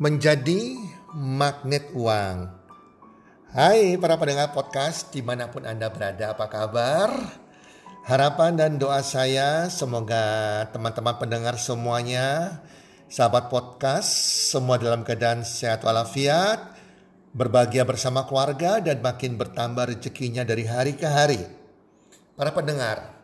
Menjadi magnet uang. Hai para pendengar podcast di mana pun Anda berada, apa kabar? Harapan dan doa saya semoga teman-teman pendengar semuanya, sahabat podcast, semua dalam keadaan sehat walafiat, berbahagia bersama keluarga dan makin bertambah rezekinya dari hari ke hari. Para pendengar,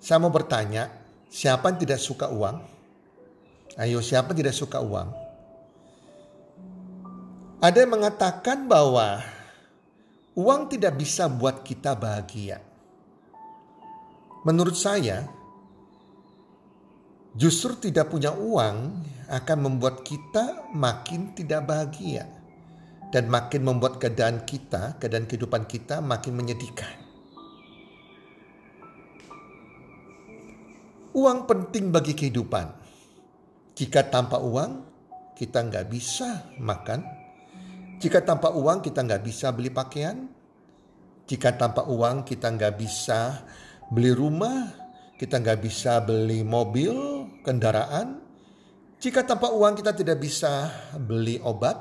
saya mau bertanya, siapa yang tidak suka uang? Ayo, siapa yang tidak suka uang? Ada yang mengatakan bahwa uang tidak bisa buat kita bahagia. Menurut saya, justru tidak punya uang akan membuat kita makin tidak bahagia dan makin membuat keadaan kita, keadaan kehidupan kita makin menyedihkan. Uang penting bagi kehidupan. Jika tanpa uang, kita nggak bisa makan, jika tanpa uang kita nggak bisa beli pakaian, jika tanpa uang kita nggak bisa beli rumah, kita nggak bisa beli mobil, kendaraan. Jika tanpa uang kita tidak bisa beli obat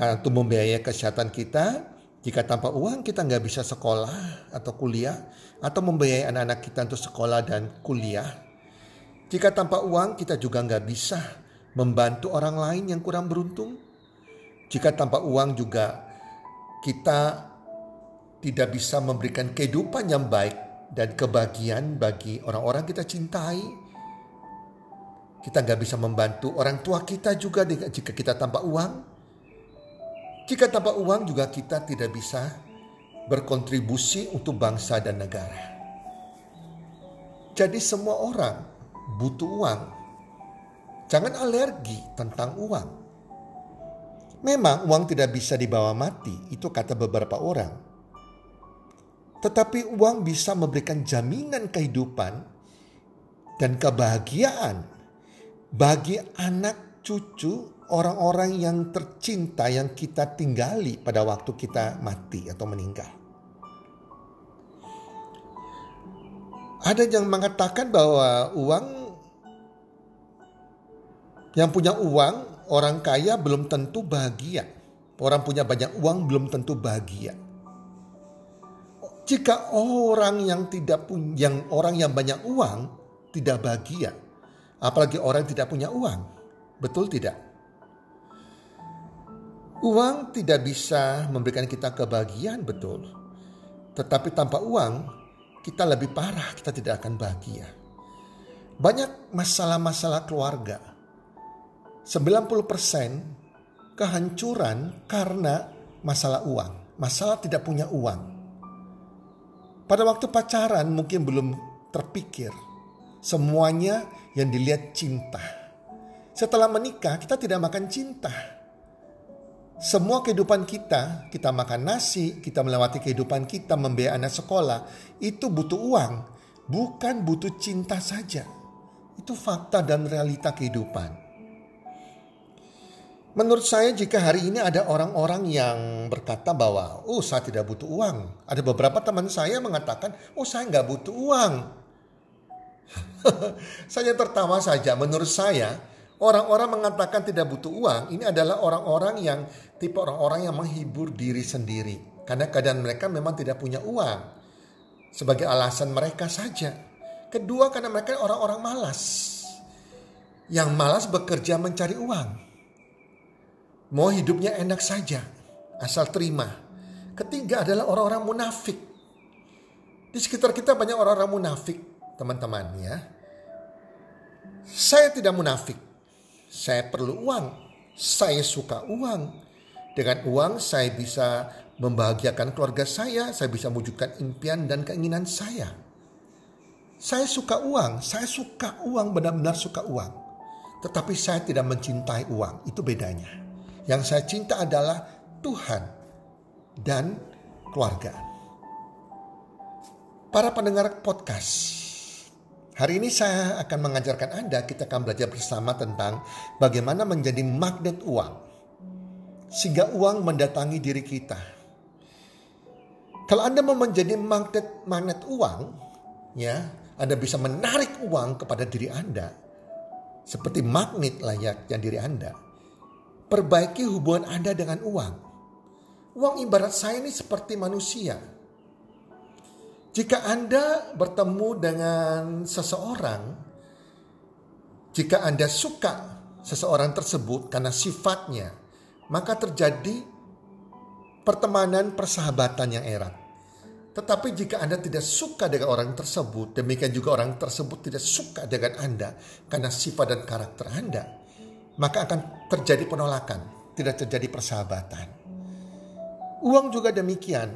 untuk membiayai kesehatan kita, jika tanpa uang kita nggak bisa sekolah atau kuliah atau membiayai anak-anak kita untuk sekolah dan kuliah. Jika tanpa uang kita juga nggak bisa membantu orang lain yang kurang beruntung. Jika tanpa uang juga kita tidak bisa memberikan kehidupan yang baik dan kebahagiaan bagi orang-orang kita cintai. Kita nggak bisa membantu orang tua kita juga jika kita tanpa uang. Jika tanpa uang juga kita tidak bisa berkontribusi untuk bangsa dan negara. Jadi semua orang butuh uang. Jangan alergi tentang uang. Memang uang tidak bisa dibawa mati, itu kata beberapa orang. Tetapi uang bisa memberikan jaminan kehidupan dan kebahagiaan bagi anak cucu orang-orang yang tercinta yang kita tinggali pada waktu kita mati atau meninggal. Ada yang mengatakan bahwa uang yang punya uang orang kaya belum tentu bahagia. Orang punya banyak uang belum tentu bahagia. Jika orang yang tidak punya, yang orang yang banyak uang tidak bahagia, apalagi orang yang tidak punya uang, betul tidak? Uang tidak bisa memberikan kita kebahagiaan, betul. Tetapi tanpa uang, kita lebih parah, kita tidak akan bahagia. Banyak masalah-masalah keluarga, 90% kehancuran karena masalah uang. Masalah tidak punya uang. Pada waktu pacaran mungkin belum terpikir. Semuanya yang dilihat cinta. Setelah menikah kita tidak makan cinta. Semua kehidupan kita, kita makan nasi, kita melewati kehidupan kita, membiayai anak sekolah, itu butuh uang, bukan butuh cinta saja. Itu fakta dan realita kehidupan. Menurut saya jika hari ini ada orang-orang yang berkata bahwa, oh saya tidak butuh uang. Ada beberapa teman saya mengatakan, oh saya nggak butuh uang. saya tertawa saja. Menurut saya, orang-orang mengatakan tidak butuh uang, ini adalah orang-orang yang tipe orang-orang yang menghibur diri sendiri. karena keadaan mereka memang tidak punya uang sebagai alasan mereka saja. Kedua karena mereka orang-orang malas yang malas bekerja mencari uang. Mau hidupnya enak saja, asal terima. Ketiga adalah orang-orang munafik. Di sekitar kita banyak orang-orang munafik, teman-teman ya. Saya tidak munafik. Saya perlu uang. Saya suka uang. Dengan uang saya bisa membahagiakan keluarga saya, saya bisa mewujudkan impian dan keinginan saya. Saya suka uang, saya suka uang, benar-benar suka uang. Tetapi saya tidak mencintai uang, itu bedanya. Yang saya cinta adalah Tuhan dan keluarga. Para pendengar podcast, hari ini saya akan mengajarkan Anda, kita akan belajar bersama tentang bagaimana menjadi magnet uang. Sehingga uang mendatangi diri kita kalau Anda mau menjadi magnet magnet uang, ya, Anda bisa menarik uang kepada diri Anda seperti magnet layaknya diri Anda. Perbaiki hubungan Anda dengan uang. Uang ibarat saya ini seperti manusia. Jika Anda bertemu dengan seseorang, jika Anda suka seseorang tersebut karena sifatnya, maka terjadi pertemanan persahabatan yang erat. Tetapi jika Anda tidak suka dengan orang tersebut, demikian juga orang tersebut tidak suka dengan Anda karena sifat dan karakter Anda, maka akan terjadi penolakan, tidak terjadi persahabatan. Uang juga demikian,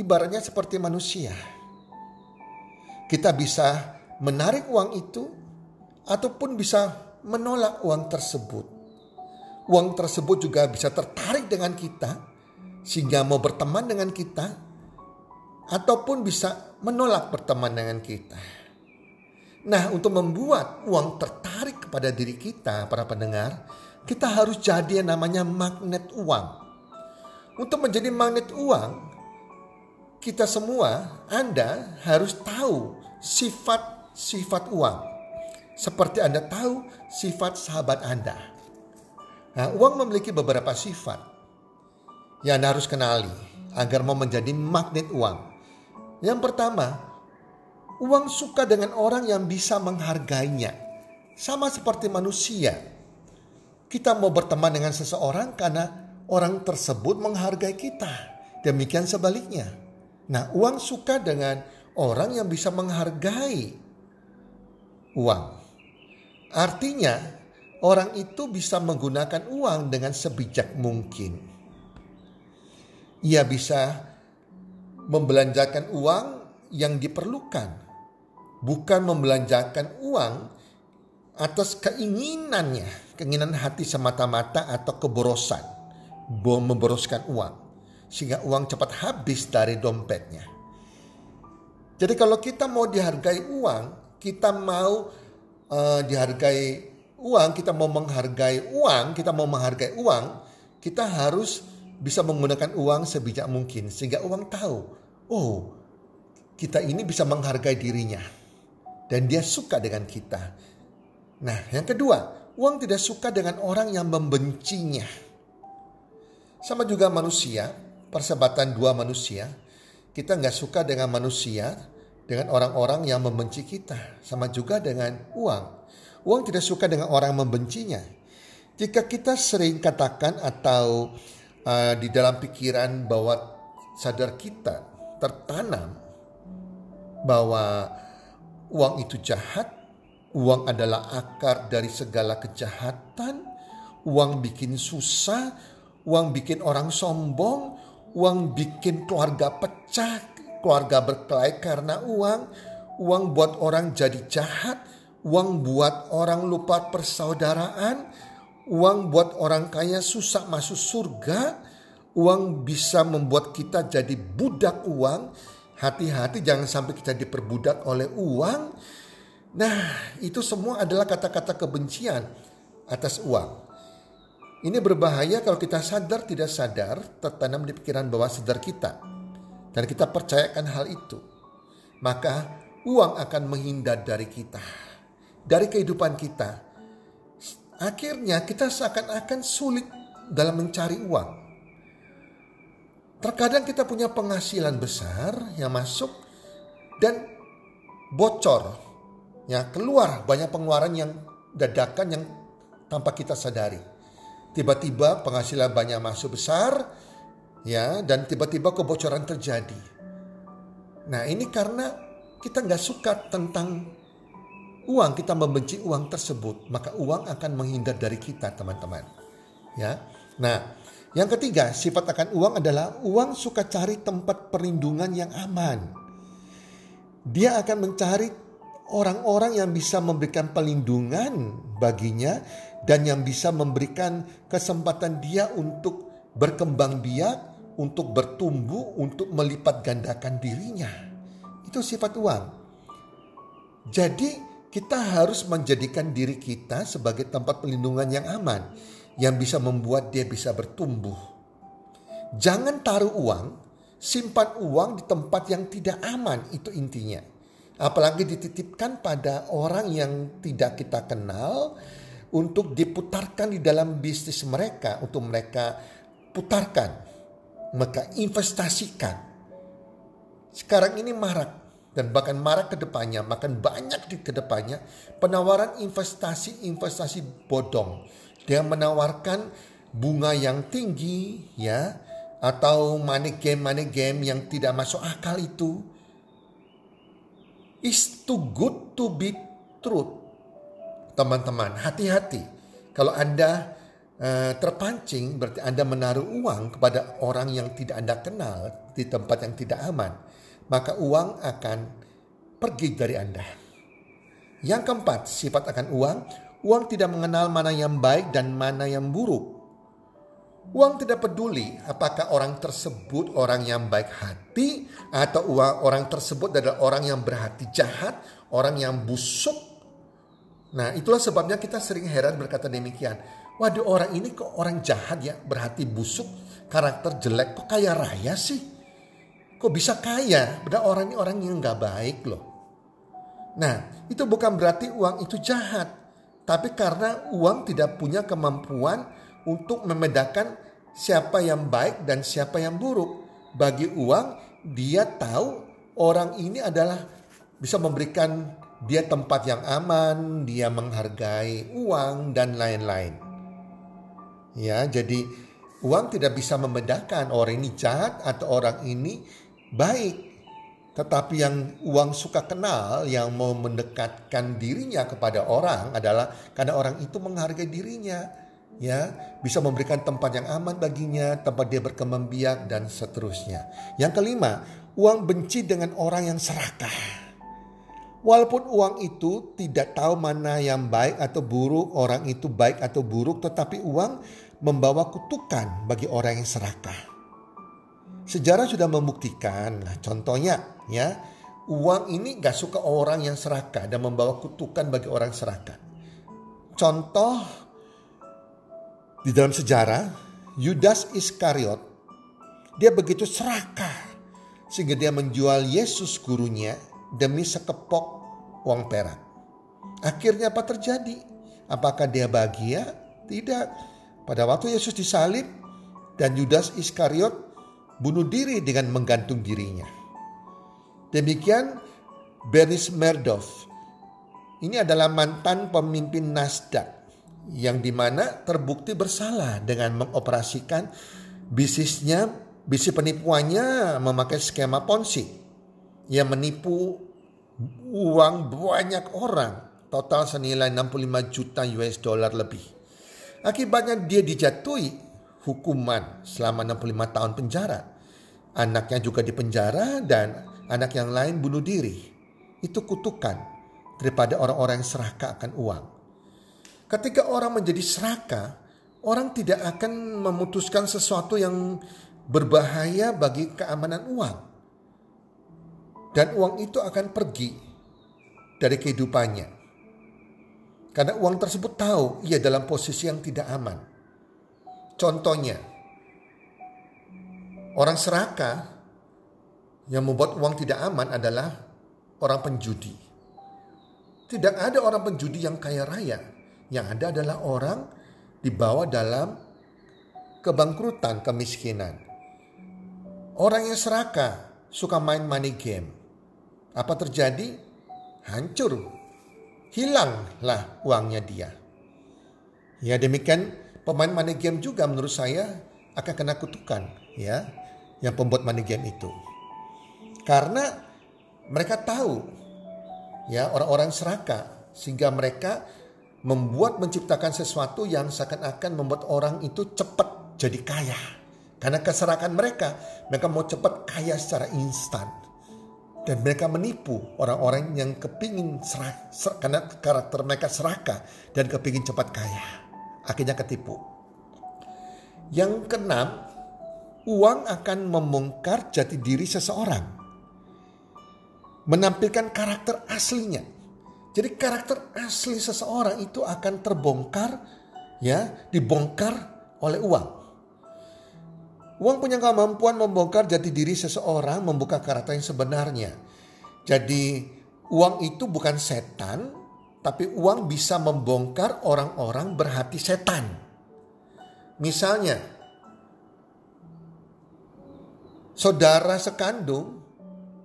ibaratnya seperti manusia. Kita bisa menarik uang itu ataupun bisa menolak uang tersebut. Uang tersebut juga bisa tertarik dengan kita sehingga mau berteman dengan kita ataupun bisa menolak berteman dengan kita. Nah, untuk membuat uang tertarik kepada diri kita, para pendengar, kita harus jadi yang namanya magnet uang. Untuk menjadi magnet uang, kita semua, Anda harus tahu sifat-sifat uang. Seperti Anda tahu sifat sahabat Anda. Nah, uang memiliki beberapa sifat yang Anda harus kenali agar mau menjadi magnet uang. Yang pertama, uang suka dengan orang yang bisa menghargainya. Sama seperti manusia. Kita mau berteman dengan seseorang karena orang tersebut menghargai kita. Demikian sebaliknya. Nah, uang suka dengan orang yang bisa menghargai uang. Artinya, orang itu bisa menggunakan uang dengan sebijak mungkin. Ia bisa membelanjakan uang yang diperlukan, bukan membelanjakan uang atas keinginannya, keinginan hati semata-mata atau keborosan, memboroskan uang, sehingga uang cepat habis dari dompetnya. Jadi kalau kita mau dihargai uang, kita mau uh, dihargai uang, kita mau menghargai uang, kita mau menghargai uang, kita harus bisa menggunakan uang sebijak mungkin sehingga uang tahu, oh, kita ini bisa menghargai dirinya dan dia suka dengan kita. Nah, yang kedua, uang tidak suka dengan orang yang membencinya. Sama juga manusia, persahabatan dua manusia, kita nggak suka dengan manusia, dengan orang-orang yang membenci kita. Sama juga dengan uang. Uang tidak suka dengan orang membencinya. Jika kita sering katakan atau uh, di dalam pikiran bahwa sadar kita tertanam bahwa uang itu jahat, uang adalah akar dari segala kejahatan, uang bikin susah, uang bikin orang sombong, uang bikin keluarga pecah, keluarga berkelahi karena uang, uang buat orang jadi jahat, uang buat orang lupa persaudaraan, Uang buat orang kaya susah masuk surga. Uang bisa membuat kita jadi budak uang. Hati-hati jangan sampai kita diperbudak oleh uang. Nah, itu semua adalah kata-kata kebencian atas uang. Ini berbahaya kalau kita sadar tidak sadar tertanam di pikiran bawah sadar kita. Dan kita percayakan hal itu. Maka uang akan menghindar dari kita. Dari kehidupan kita Akhirnya kita seakan-akan sulit dalam mencari uang. Terkadang kita punya penghasilan besar yang masuk dan bocor. Ya, keluar banyak pengeluaran yang dadakan yang tanpa kita sadari. Tiba-tiba penghasilan banyak masuk besar ya dan tiba-tiba kebocoran terjadi. Nah, ini karena kita nggak suka tentang uang, kita membenci uang tersebut, maka uang akan menghindar dari kita, teman-teman. Ya. Nah, yang ketiga, sifat akan uang adalah uang suka cari tempat perlindungan yang aman. Dia akan mencari orang-orang yang bisa memberikan pelindungan baginya dan yang bisa memberikan kesempatan dia untuk berkembang biak, untuk bertumbuh, untuk melipat gandakan dirinya. Itu sifat uang. Jadi kita harus menjadikan diri kita sebagai tempat pelindungan yang aman yang bisa membuat dia bisa bertumbuh. Jangan taruh uang, simpan uang di tempat yang tidak aman, itu intinya. Apalagi dititipkan pada orang yang tidak kita kenal untuk diputarkan di dalam bisnis mereka, untuk mereka putarkan, maka investasikan. Sekarang ini marak dan bahkan marak ke depannya, makan banyak di ke depannya penawaran investasi-investasi bodong dia menawarkan bunga yang tinggi ya atau money game money game yang tidak masuk akal itu is too good to be true. Teman-teman, hati-hati. Kalau Anda uh, terpancing berarti Anda menaruh uang kepada orang yang tidak Anda kenal di tempat yang tidak aman, maka uang akan pergi dari Anda. Yang keempat, sifat akan uang, Uang tidak mengenal mana yang baik dan mana yang buruk. Uang tidak peduli apakah orang tersebut orang yang baik hati atau uang orang tersebut adalah orang yang berhati jahat, orang yang busuk. Nah, itulah sebabnya kita sering heran berkata demikian. Waduh, orang ini kok orang jahat ya, berhati busuk, karakter jelek, kok kaya raya sih? Kok bisa kaya? Padahal orang ini orang yang nggak baik loh. Nah, itu bukan berarti uang itu jahat. Tapi karena uang tidak punya kemampuan untuk membedakan siapa yang baik dan siapa yang buruk. Bagi uang, dia tahu orang ini adalah bisa memberikan dia tempat yang aman, dia menghargai uang dan lain-lain. Ya, jadi uang tidak bisa membedakan orang ini jahat atau orang ini baik. Tetapi yang uang suka kenal, yang mau mendekatkan dirinya kepada orang adalah karena orang itu menghargai dirinya, ya bisa memberikan tempat yang aman baginya, tempat dia berkembang biak dan seterusnya. Yang kelima, uang benci dengan orang yang serakah. Walaupun uang itu tidak tahu mana yang baik atau buruk, orang itu baik atau buruk, tetapi uang membawa kutukan bagi orang yang serakah. Sejarah sudah membuktikan, contohnya ya, uang ini gak suka orang yang serakah dan membawa kutukan bagi orang serakah. Contoh di dalam sejarah, Yudas Iskariot, dia begitu serakah sehingga dia menjual Yesus gurunya demi sekepok uang perak. Akhirnya apa terjadi? Apakah dia bahagia? Tidak. Pada waktu Yesus disalib dan Yudas Iskariot bunuh diri dengan menggantung dirinya. Demikian Beris Merdov. Ini adalah mantan pemimpin Nasdaq yang di mana terbukti bersalah dengan mengoperasikan bisnisnya, bisnis penipuannya memakai skema ponzi yang menipu uang banyak orang total senilai 65 juta US dollar lebih. Akibatnya dia dijatuhi hukuman selama 65 tahun penjara. Anaknya juga dipenjara dan anak yang lain bunuh diri. Itu kutukan daripada orang-orang yang serakah akan uang. Ketika orang menjadi serakah, orang tidak akan memutuskan sesuatu yang berbahaya bagi keamanan uang. Dan uang itu akan pergi dari kehidupannya. Karena uang tersebut tahu ia dalam posisi yang tidak aman. Contohnya, orang serakah yang membuat uang tidak aman adalah orang penjudi. Tidak ada orang penjudi yang kaya raya. Yang ada adalah orang dibawa dalam kebangkrutan, kemiskinan. Orang yang serakah suka main money game. Apa terjadi? Hancur. Hilanglah uangnya dia. Ya demikian pemain money game juga menurut saya akan kena kutukan ya yang pembuat money game itu. Karena mereka tahu ya orang-orang serakah sehingga mereka membuat menciptakan sesuatu yang seakan-akan membuat orang itu cepat jadi kaya. Karena keserakan mereka, mereka mau cepat kaya secara instan. Dan mereka menipu orang-orang yang kepingin serak, ser, karena karakter mereka serakah dan kepingin cepat kaya. Akhirnya ketipu. Yang keenam, uang akan membongkar jati diri seseorang. Menampilkan karakter aslinya. Jadi karakter asli seseorang itu akan terbongkar ya, dibongkar oleh uang. Uang punya kemampuan membongkar jati diri seseorang, membuka karakter yang sebenarnya. Jadi uang itu bukan setan, tapi uang bisa membongkar orang-orang berhati setan. Misalnya, saudara sekandung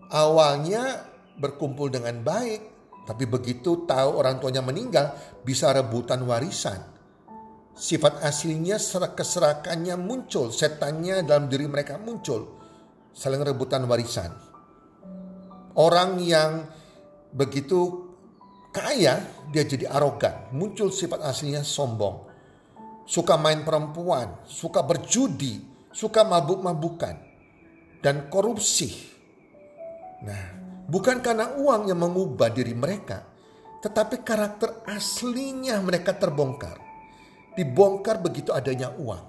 awalnya berkumpul dengan baik, tapi begitu tahu orang tuanya meninggal bisa rebutan warisan. Sifat aslinya keserakannya muncul, setannya dalam diri mereka muncul. Saling rebutan warisan. Orang yang begitu kaya, dia jadi arogan. Muncul sifat aslinya sombong. Suka main perempuan, suka berjudi, suka mabuk-mabukan. Dan korupsi. Nah, bukan karena uang yang mengubah diri mereka. Tetapi karakter aslinya mereka terbongkar dibongkar begitu adanya uang.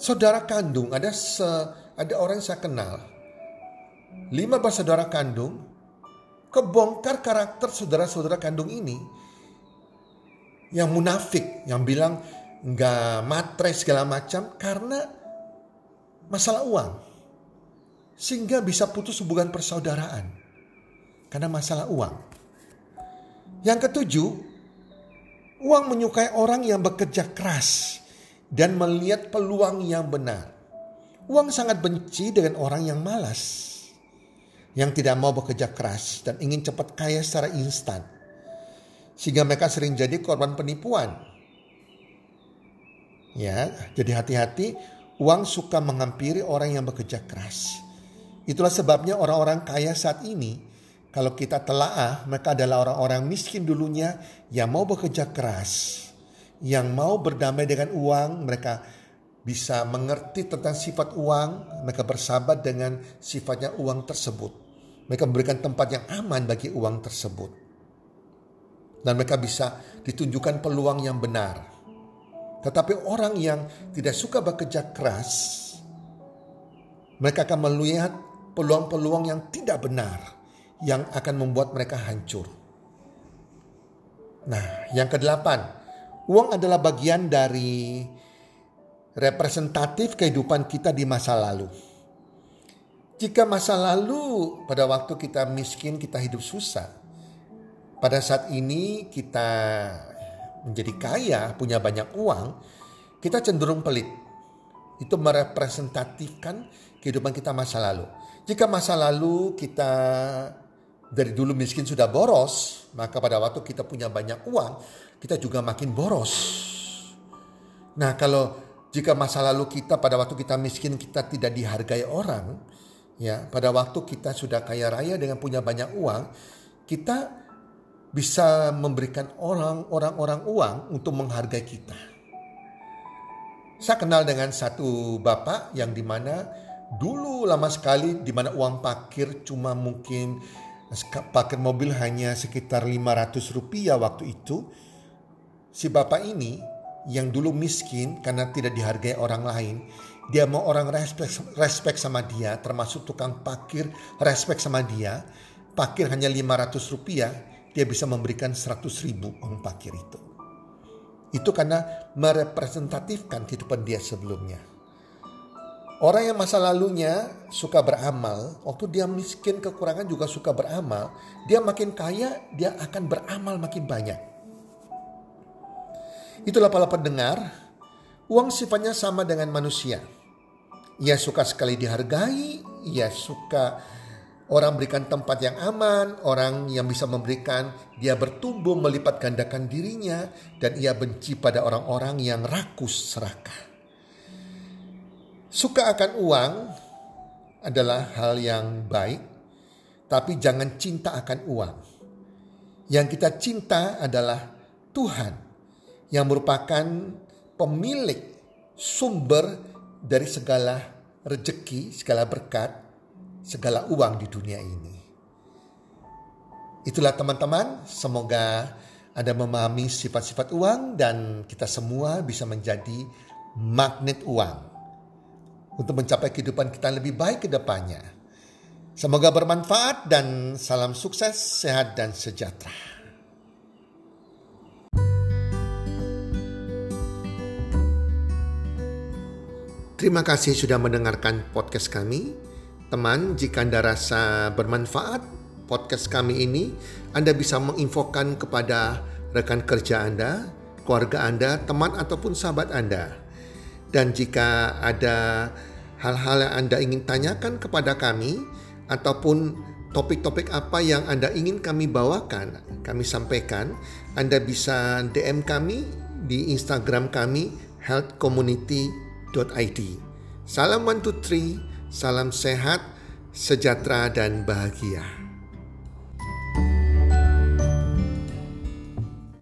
Saudara kandung ada se, ada orang yang saya kenal. Lima bersaudara kandung kebongkar karakter saudara-saudara kandung ini yang munafik, yang bilang nggak matre segala macam karena masalah uang. Sehingga bisa putus hubungan persaudaraan karena masalah uang. Yang ketujuh, Uang menyukai orang yang bekerja keras dan melihat peluang yang benar. Uang sangat benci dengan orang yang malas, yang tidak mau bekerja keras dan ingin cepat kaya secara instan. Sehingga mereka sering jadi korban penipuan. Ya, jadi hati-hati, uang suka menghampiri orang yang bekerja keras. Itulah sebabnya orang-orang kaya saat ini kalau kita telaah, mereka adalah orang-orang miskin dulunya yang mau bekerja keras, yang mau berdamai dengan uang, mereka bisa mengerti tentang sifat uang, mereka bersahabat dengan sifatnya uang tersebut. Mereka memberikan tempat yang aman bagi uang tersebut. Dan mereka bisa ditunjukkan peluang yang benar. Tetapi orang yang tidak suka bekerja keras, mereka akan melihat peluang-peluang yang tidak benar yang akan membuat mereka hancur. Nah, yang kedelapan, uang adalah bagian dari representatif kehidupan kita di masa lalu. Jika masa lalu pada waktu kita miskin, kita hidup susah. Pada saat ini kita menjadi kaya, punya banyak uang, kita cenderung pelit. Itu merepresentatifkan kehidupan kita masa lalu. Jika masa lalu kita dari dulu miskin sudah boros, maka pada waktu kita punya banyak uang, kita juga makin boros. Nah, kalau jika masa lalu kita pada waktu kita miskin kita tidak dihargai orang, ya, pada waktu kita sudah kaya raya dengan punya banyak uang, kita bisa memberikan orang orang-orang uang untuk menghargai kita. Saya kenal dengan satu bapak yang di mana dulu lama sekali di mana uang parkir cuma mungkin parkir mobil hanya sekitar 500 rupiah waktu itu. Si bapak ini yang dulu miskin karena tidak dihargai orang lain. Dia mau orang respect, respect sama dia termasuk tukang parkir respect sama dia. Parkir hanya 500 rupiah dia bisa memberikan 100 ribu uang parkir itu. Itu karena merepresentatifkan kehidupan dia sebelumnya. Orang yang masa lalunya suka beramal, waktu dia miskin kekurangan juga suka beramal, dia makin kaya, dia akan beramal makin banyak. Itulah para pendengar, uang sifatnya sama dengan manusia. Ia suka sekali dihargai, ia suka orang berikan tempat yang aman, orang yang bisa memberikan, dia bertumbuh melipat gandakan dirinya, dan ia benci pada orang-orang yang rakus serakah. Suka akan uang adalah hal yang baik, tapi jangan cinta akan uang. Yang kita cinta adalah Tuhan yang merupakan pemilik sumber dari segala rejeki, segala berkat, segala uang di dunia ini. Itulah teman-teman, semoga Anda memahami sifat-sifat uang dan kita semua bisa menjadi magnet uang untuk mencapai kehidupan kita lebih baik ke depannya. Semoga bermanfaat dan salam sukses, sehat dan sejahtera. Terima kasih sudah mendengarkan podcast kami. Teman, jika Anda rasa bermanfaat podcast kami ini, Anda bisa menginfokan kepada rekan kerja Anda, keluarga Anda, teman ataupun sahabat Anda. Dan jika ada hal-hal yang Anda ingin tanyakan kepada kami ataupun topik-topik apa yang Anda ingin kami bawakan, kami sampaikan, Anda bisa DM kami di Instagram kami healthcommunity id. Salam one two three, salam sehat, sejahtera dan bahagia.